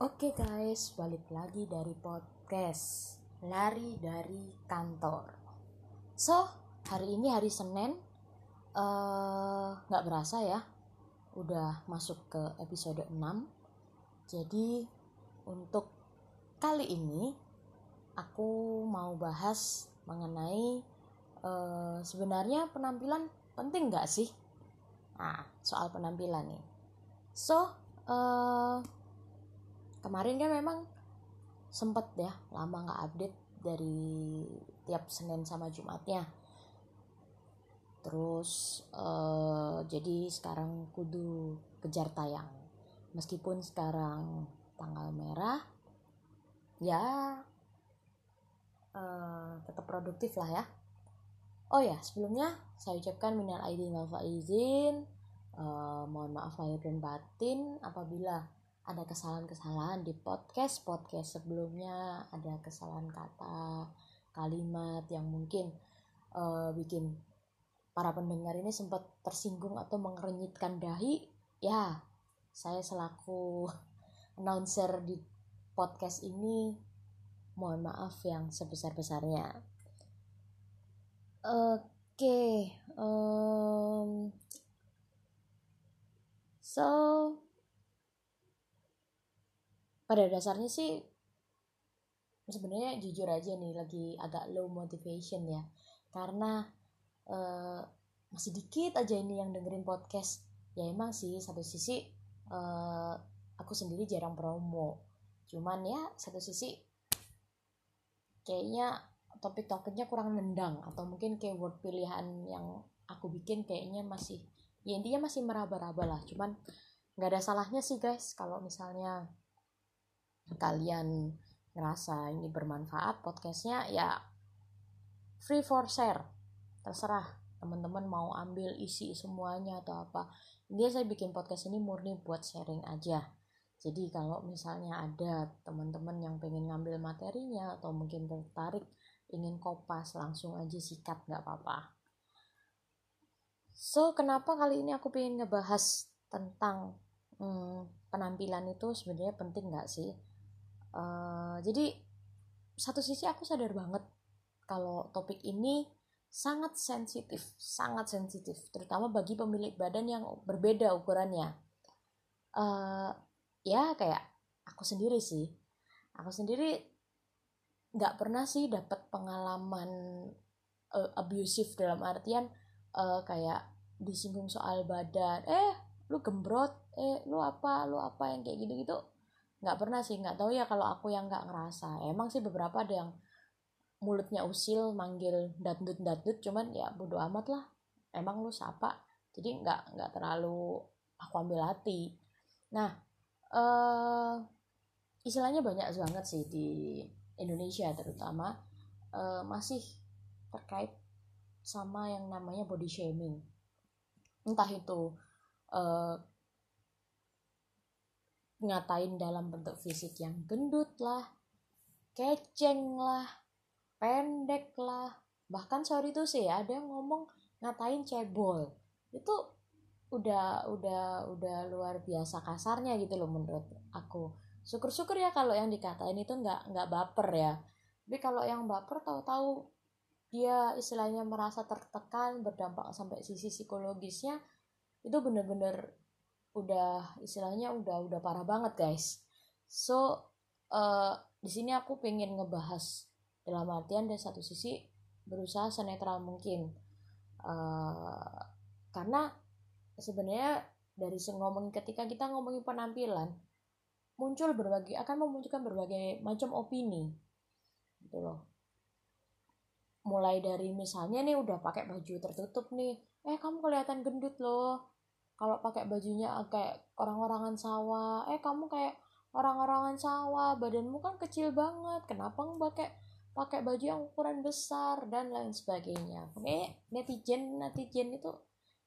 Oke guys, balik lagi dari podcast Lari dari kantor. So, hari ini hari Senin, eh, nggak berasa ya, udah masuk ke episode 6. Jadi, untuk kali ini, aku mau bahas mengenai eh, sebenarnya penampilan penting nggak sih? Nah, soal penampilan nih. So, eh, kemarin kan memang sempet ya lama nggak update dari tiap Senin sama Jumatnya. Terus eh, jadi sekarang kudu kejar tayang. Meskipun sekarang tanggal merah ya eh, tetap produktif lah ya. Oh ya sebelumnya saya ucapkan minal aidin wal faizin. Eh, mohon maaf lahir dan batin apabila ada kesalahan-kesalahan di podcast podcast sebelumnya. Ada kesalahan kata kalimat yang mungkin eh, bikin para pendengar ini sempat tersinggung atau mengerenyitkan dahi. Ya saya selaku announcer di podcast ini mohon maaf yang sebesar-besarnya. Oke em, so pada dasarnya sih sebenarnya jujur aja nih lagi agak low motivation ya. Karena eh, masih dikit aja ini yang dengerin podcast. Ya emang sih satu sisi eh, aku sendiri jarang promo. Cuman ya satu sisi kayaknya topik-topiknya kurang nendang. Atau mungkin keyword pilihan yang aku bikin kayaknya masih ya intinya masih meraba-raba lah. Cuman nggak ada salahnya sih guys kalau misalnya kalian ngerasa ini bermanfaat podcastnya ya free for share. Terserah teman-teman mau ambil isi semuanya atau apa. Dia saya bikin podcast ini murni buat sharing aja. Jadi kalau misalnya ada teman-teman yang pengen ngambil materinya atau mungkin tertarik ingin kopas langsung aja sikat nggak apa-apa. So kenapa kali ini aku pengen ngebahas tentang hmm, penampilan itu sebenarnya penting nggak sih Eh, jadi satu sisi aku sadar banget kalau topik ini sangat sensitif, sangat sensitif, terutama bagi pemilik badan yang berbeda ukurannya. Eh, ya kayak aku sendiri sih, aku sendiri nggak pernah sih dapat pengalaman eh, abusive dalam artian eh, kayak disinggung soal badan, eh lu gembrot, eh lu apa, lu apa yang kayak gitu-gitu nggak pernah sih nggak tahu ya kalau aku yang nggak ngerasa. Emang sih beberapa ada yang mulutnya usil manggil datdut cuman ya bodo amat lah. Emang lu siapa jadi nggak nggak terlalu aku ambil hati. Nah eh istilahnya banyak banget sih di Indonesia terutama eh, masih terkait sama yang namanya body shaming. Entah itu eh, ngatain dalam bentuk fisik yang gendut lah, keceng lah, pendek lah. Bahkan sorry tuh sih ada yang ngomong ngatain cebol. Itu udah udah udah luar biasa kasarnya gitu loh menurut aku. Syukur-syukur ya kalau yang dikatain itu nggak nggak baper ya. Tapi kalau yang baper tahu-tahu dia istilahnya merasa tertekan berdampak sampai sisi psikologisnya itu bener-bener udah istilahnya udah udah parah banget guys. So uh, di sini aku pengen ngebahas dalam artian dari satu sisi berusaha senetral mungkin. Uh, karena sebenarnya dari ngomong ketika kita ngomongin penampilan muncul berbagai akan memunculkan berbagai macam opini gitu loh. Mulai dari misalnya nih udah pakai baju tertutup nih eh kamu kelihatan gendut loh kalau pakai bajunya kayak orang-orangan sawah eh kamu kayak orang-orangan sawah badanmu kan kecil banget. Kenapa nggak pakai pakai baju yang ukuran besar dan lain sebagainya? Oke netizen netizen itu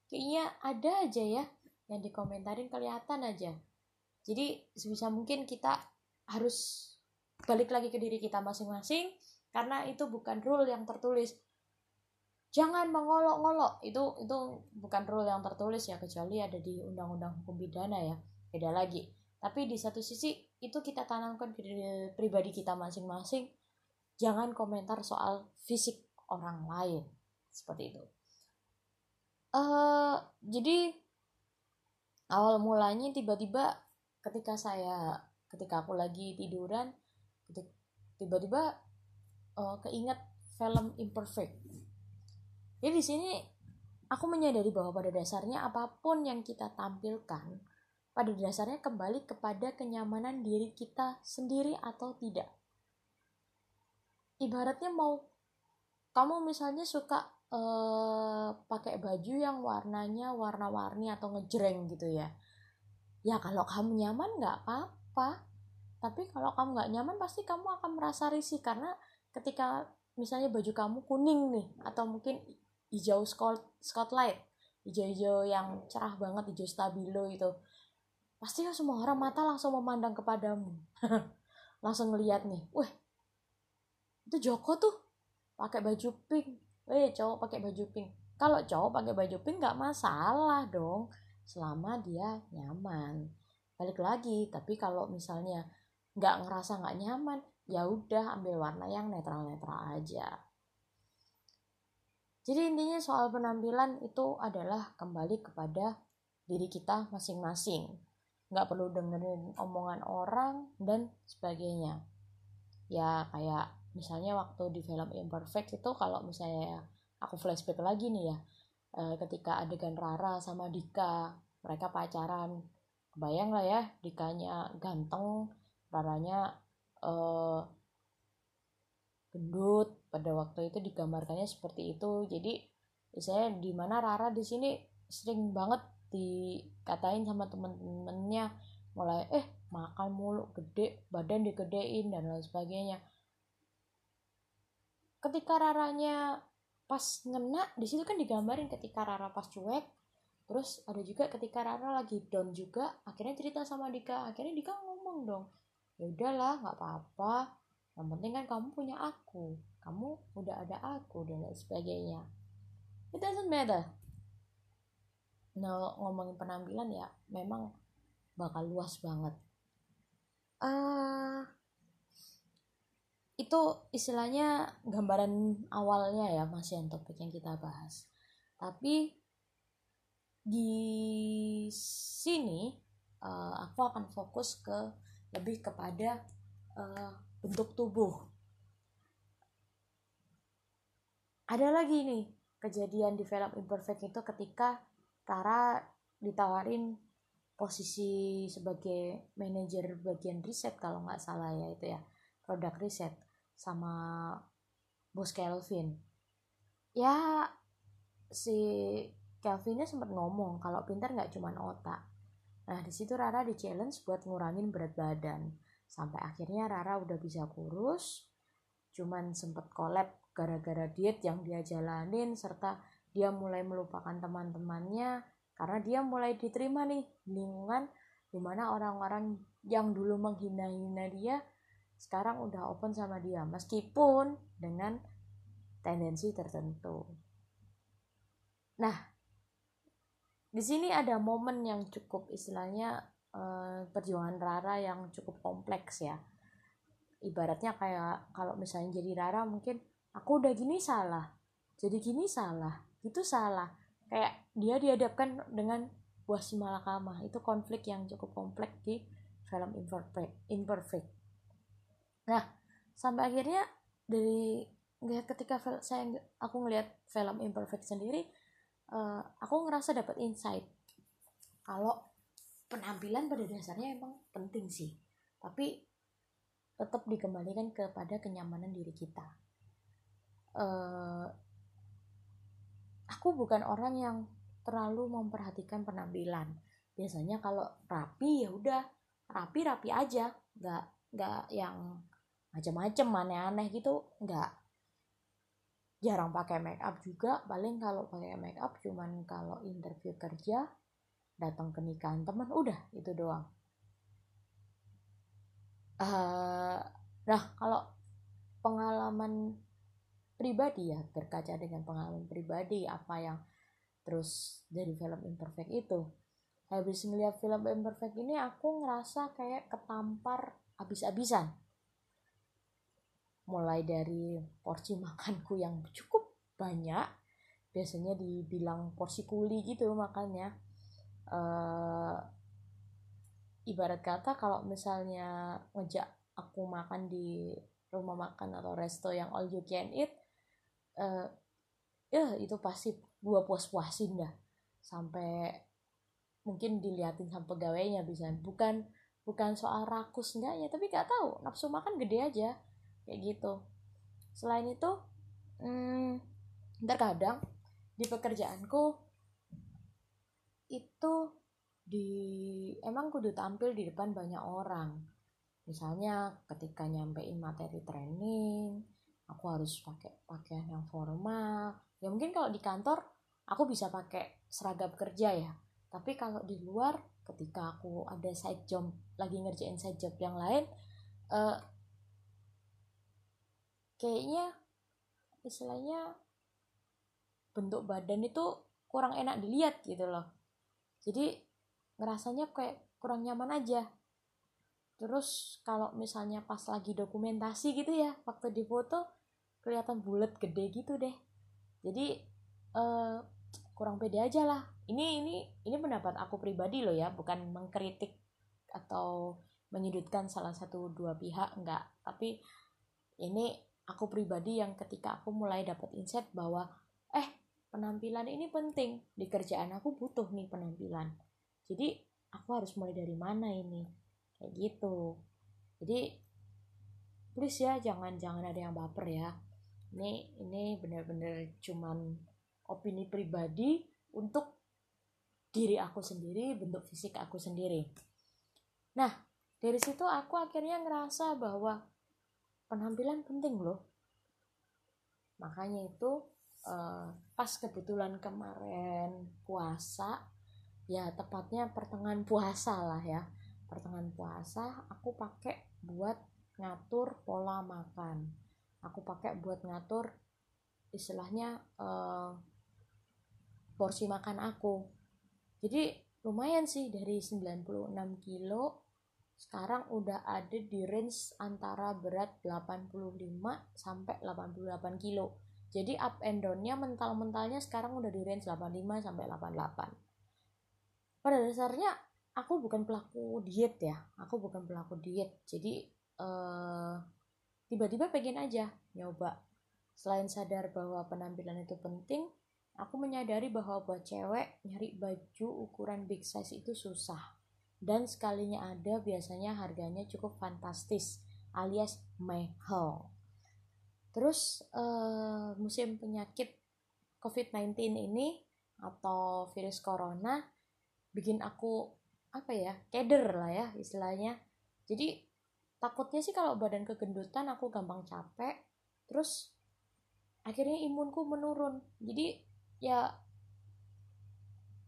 kayaknya ada aja ya yang dikomentarin kelihatan aja. Jadi sebisa mungkin kita harus balik lagi ke diri kita masing-masing karena itu bukan rule yang tertulis jangan mengolok-ngolok itu itu bukan rule yang tertulis ya kecuali ada di undang-undang hukum pidana ya. Beda lagi. Tapi di satu sisi itu kita tanamkan ke pribadi kita masing-masing. Jangan komentar soal fisik orang lain. Seperti itu. Uh, jadi awal mulanya tiba-tiba ketika saya ketika aku lagi tiduran tiba-tiba uh, keinget film Imperfect. Jadi di sini aku menyadari bahwa pada dasarnya apa pun yang kita tampilkan pada dasarnya kembali kepada kenyamanan diri kita sendiri atau tidak. Ibaratnya mau kamu misalnya suka uh, pakai baju yang warnanya warna-warni atau ngejreng gitu ya. Ya kalau kamu nyaman nggak apa-apa. Tapi kalau kamu nggak nyaman pasti kamu akan merasa risih karena ketika misalnya baju kamu kuning nih atau mungkin hijau spotlight hijau-hijau yang cerah banget hijau stabilo itu pasti kan semua orang mata langsung memandang kepadamu. Langsung ngeliat nih wah itu Joko tuh pakai baju pink. Eh cowok pakai baju pink. Kalau cowok pakai baju pink nggak masalah dong selama dia nyaman. Balik lagi tapi kalau misalnya nggak ngerasa nggak nyaman ya udah ambil warna yang netral-netral aja. Jadi intinya soal penampilan itu adalah kembali kepada diri kita masing-masing. Nggak perlu dengerin omongan orang dan sebagainya. Ya kayak misalnya waktu di film Imperfect itu kalau misalnya aku flashback lagi nih ya. Eh, ketika adegan Rara sama Dika mereka pacaran. Bayang lah ya Dikanya ganteng, Raranya uh, gendut pada waktu itu digambarkannya seperti itu. Jadi saya di mana Rara di sini sering banget dikatain sama temen-temennya. Mulai eh makan mulu gede badan digedein dan lain sebagainya. Ketika Raranya pas ngena di situ kan digambarin ketika Rara pas cuek. Terus ada juga ketika Rara lagi down juga akhirnya cerita sama Dika. Akhirnya Dika ngomong dong ya udahlah nggak apa-apa. Yang penting kan kamu punya aku kamu udah ada aku dan lain sebagainya. It doesn't matter. Nah ngomongin penampilan ya memang bakal luas banget. Uh, itu istilahnya gambaran awalnya ya masih yang topik yang kita bahas. Tapi di sini uh, aku akan fokus ke lebih kepada uh, bentuk tubuh. Ada lagi nih kejadian di film Imperfect itu ketika Tara ditawarin posisi sebagai manajer bagian riset kalau nggak salah ya itu ya produk riset sama bos Kelvin ya si Kelvinnya sempat ngomong kalau pintar nggak cuma otak Nah, di situ Rara di challenge buat ngurangin berat badan. Sampai akhirnya Rara udah bisa kurus, cuman sempet collab gara-gara diet yang dia jalanin serta dia mulai melupakan teman-temannya karena dia mulai diterima nih lingkungan di mana orang-orang yang dulu menghina-hina dia sekarang udah open sama dia meskipun dengan tendensi tertentu. Nah, di sini ada momen yang cukup istilahnya uh, perjuangan Rara yang cukup kompleks ya ibaratnya kayak kalau misalnya jadi Rara mungkin aku udah gini salah jadi gini salah itu salah. Kayak dia dihadapkan dengan buah si malakama. Itu konflik yang cukup kompleks di film imperfect imperfect. Nah sampai akhirnya dari ketika saya aku ngelihat film imperfect sendiri uh, aku ngerasa dapat insight. Kalau penampilan pada dasarnya emang penting sih. Tapi tetap dikembalikan kepada kenyamanan diri kita. Uh, aku bukan orang yang terlalu memperhatikan penampilan. Biasanya kalau rapi ya udah rapi rapi aja. Nggak nggak yang macam-macam aneh-aneh gitu nggak. Jarang pakai make up juga. Paling kalau pakai make up cuman kalau interview kerja datang ke nikahan teman udah itu doang uh, nah kalau pengalaman pribadi ya berkaca dengan pengalaman pribadi apa yang terus dari film imperfect itu. Habis ngeliat film Imperfect ini aku ngerasa kayak ketampar abis-abisan. Mulai dari porsi makanku yang cukup banyak biasanya dibilang porsi kuli gitu makannya. Uh, ibarat kata kalau misalnya ngejak aku makan di rumah makan atau resto yang all you can eat uh, ya itu pasti gua puas-puasin dah. Sampai mungkin diliatin sama pegawainya bisa. Bukan bukan soal rakus enggaknya tapi gak tahu. Nafsu makan gede aja. Kayak gitu. Selain itu hmm, terkadang di pekerjaanku itu di emang kudu tampil di depan banyak orang. Misalnya ketika nyampein materi training aku harus pakai pakaian yang formal. Ya mungkin kalau di kantor aku bisa pakai seragam kerja ya. Tapi kalau di luar ketika aku ada side job lagi ngerjain side job yang lain uh, kayaknya istilahnya bentuk badan itu kurang enak dilihat gitu loh. Jadi ngerasanya kayak kurang nyaman aja. Terus kalau misalnya pas lagi dokumentasi gitu ya waktu di foto kelihatan bulat gede gitu deh. Jadi uh, kurang pede aja lah. Ini ini ini pendapat aku pribadi loh ya bukan mengkritik atau menyudutkan salah satu dua pihak enggak. Tapi ini aku pribadi yang ketika aku mulai dapat insight bahwa eh penampilan ini penting. Di kerjaan aku butuh nih penampilan jadi aku harus mulai dari mana ini kayak gitu jadi please ya jangan jangan ada yang baper ya ini ini benar-benar cuman opini pribadi untuk diri aku sendiri, bentuk fisik aku sendiri. Nah, dari situ aku akhirnya ngerasa bahwa penampilan penting loh. Makanya itu uh, pas kebetulan kemarin puasa, ya tepatnya pertengahan puasa lah ya. Pertengahan puasa aku pakai buat ngatur pola makan. Aku pakai buat ngatur istilahnya uh, porsi makan aku jadi lumayan sih dari 96 kilo sekarang udah ada di range antara berat 85 sampai 88 kilo jadi up and downnya mental-mentalnya sekarang udah di range 85 sampai 88 pada dasarnya aku bukan pelaku diet ya. Aku bukan pelaku diet. Jadi uh, tiba-tiba pengen aja nyoba. Selain sadar bahwa penampilan itu penting aku menyadari bahwa buat cewek nyari baju ukuran big size itu susah. Dan sekalinya ada biasanya harganya cukup fantastis alias mahal. Terus uh, musim penyakit covid-19 ini atau virus corona bikin aku apa ya keder lah ya istilahnya. Jadi takutnya sih kalau badan kegendutan aku gampang capek terus akhirnya imunku menurun. Jadi ya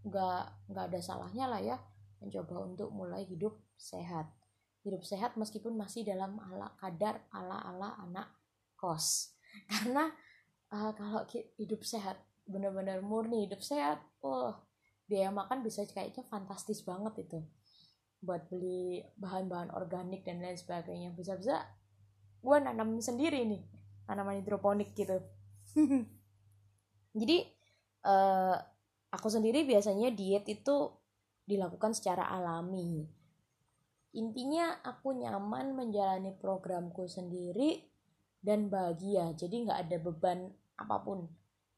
nggak nggak ada salahnya lah ya mencoba untuk mulai hidup sehat. Hidup sehat meskipun masih dalam ala kadar ala ala anak kos. Karena uh, kalau hidup sehat benar-benar murni hidup sehat oh biaya makan bisa kayaknya fantastis banget itu. Buat beli bahan-bahan organik dan lain sebagainya. Bisa-bisa gue nanam sendiri nih. Tanaman hidroponik gitu. Jadi uh, aku sendiri biasanya diet itu dilakukan secara alami. Intinya aku nyaman menjalani programku sendiri dan bahagia. Jadi nggak ada beban apa pun.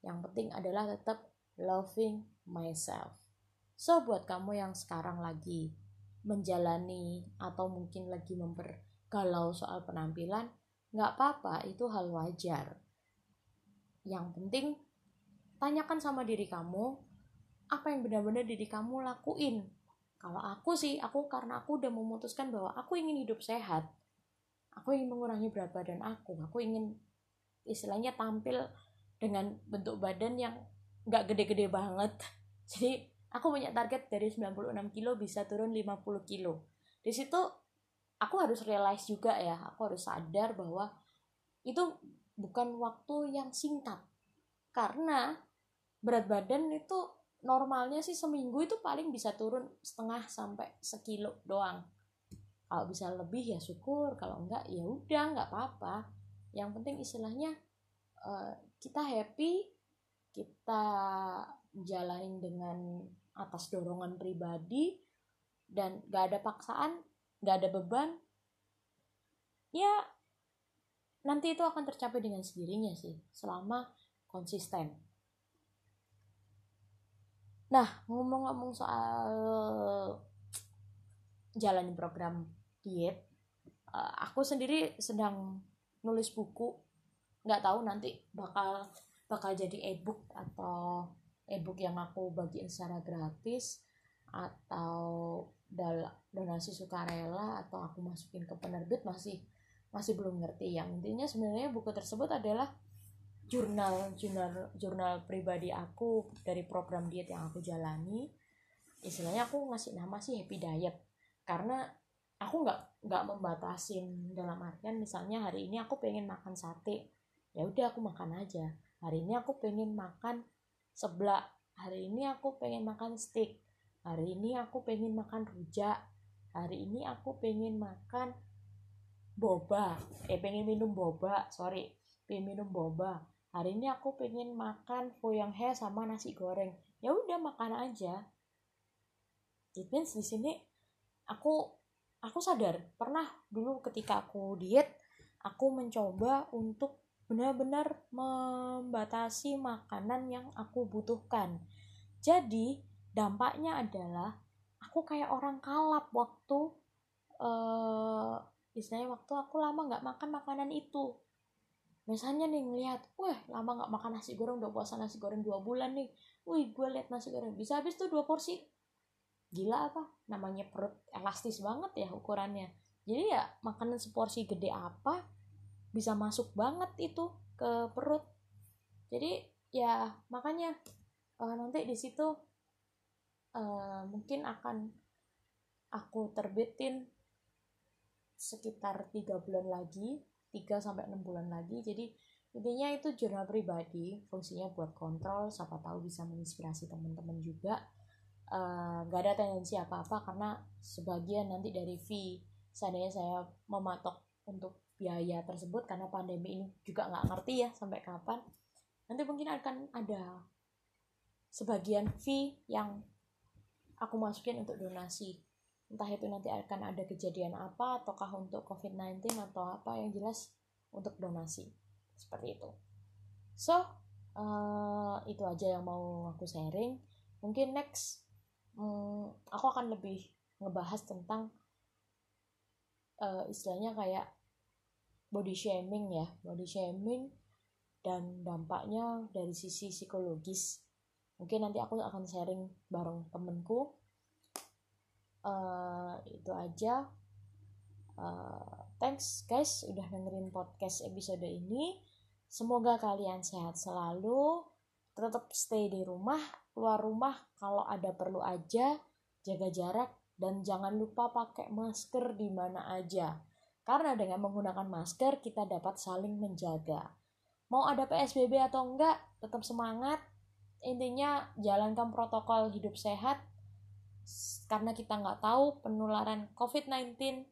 Yang penting adalah tetap loving myself. So buat kamu yang sekarang lagi menjalani atau mungkin lagi mempergalau soal penampilan nggak apa-apa itu hal wajar. Yang penting tanyakan sama diri kamu apa yang benar-benar diri kamu lakuin. Kalau aku sih aku karena aku udah memutuskan bahwa aku ingin hidup sehat aku ingin mengurangi berat badan aku aku ingin istilahnya tampil dengan bentuk badan yang nggak gede-gede banget. Jadi aku punya target dari 96 kilo bisa turun 50 kilo. Di situ aku harus realize juga ya aku harus sadar bahwa itu bukan waktu yang singkat. Karena berat badan itu normalnya sih seminggu itu paling bisa turun setengah sampai sekilo doang. Kalau bisa lebih ya syukur kalau enggak ya udah nggak apa-apa. Yang penting istilahnya uh, kita happy kita jalanin dengan atas dorongan pribadi dan gak ada paksaan gak ada beban ya nanti itu akan tercapai dengan sendirinya sih selama konsisten. Nah ngomong-ngomong soal jalanin program diet uh, aku sendiri sedang nulis buku. Nggak tahu nanti bakal bakal jadi ebook atau ebook yang aku bagiin secara gratis atau donasi sukarela atau aku masukin ke penerbit masih masih belum ngerti. Yang intinya sebenarnya buku tersebut adalah jurnal jurnal jurnal pribadi aku dari program diet yang aku jalani. Istilahnya aku ngasih nama sih happy diet. Karena aku nggak nggak membatasin dalam artian misalnya hari ini aku pengen makan sate ya udah aku makan aja hari ini aku pengen makan seblak. Hari ini aku pengen makan steak. Hari ini aku pengen makan rujak. Hari ini aku pengen makan boba. Eh pengen minum boba sorry. Pengen minum boba. Hari ini aku pengen makan foyang he sama nasi goreng. Ya udah makan aja. It means di sini aku aku sadar. Pernah dulu ketika aku diet aku mencoba untuk benar-benar membatasi makanan yang aku butuhkan. Jadi dampaknya adalah aku kayak orang kalap waktu uh, istilahnya waktu aku lama nggak makan makanan itu. Misalnya nih ngeliat wah lama nggak makan nasi goreng udah puasa nasi goreng dua bulan nih. Wih gue liat nasi goreng. Bisa habis tuh dua porsi. Gila apa? Namanya perut elastis banget ya ukurannya. Jadi ya makanan seporsi gede apa bisa masuk banget itu ke perut jadi ya makanya uh, nanti di situ uh, mungkin akan aku terbitin sekitar tiga bulan lagi 3 sampai 6 bulan lagi. Jadi intinya itu jurnal pribadi, fungsinya buat kontrol, siapa tahu bisa menginspirasi teman-teman juga. Uh, gak ada tendensi apa-apa karena sebagian nanti dari fee seandainya saya mematok untuk biaya tersebut karena pandemi ini juga nggak ngerti ya sampai kapan nanti mungkin akan ada sebagian fee yang aku masukin untuk donasi. Entah itu nanti akan ada kejadian apa ataukah untuk COVID-19 atau apa yang jelas untuk donasi. Seperti itu. So uh, itu aja yang mau aku sharing. Mungkin next um, aku akan lebih ngebahas tentang uh, istilahnya kayak body shaming ya. Body shaming dan dampaknya dari sisi psikologis. Mungkin nanti aku akan sharing bareng temenku uh, itu aja. Uh, thanks guys udah dengerin podcast episode ini. Semoga kalian sehat selalu. Tetap stay di rumah keluar rumah kalau ada perlu aja. Jaga jarak dan jangan lupa pakai masker di mana aja karena dengan menggunakan masker kita dapat saling menjaga mau ada PSBB atau enggak tetap semangat intinya jalankan protokol hidup sehat karena kita nggak tahu penularan COVID-19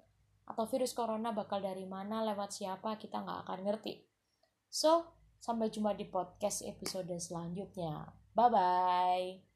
atau virus corona bakal dari mana, lewat siapa, kita nggak akan ngerti. So, sampai jumpa di podcast episode selanjutnya. Bye-bye.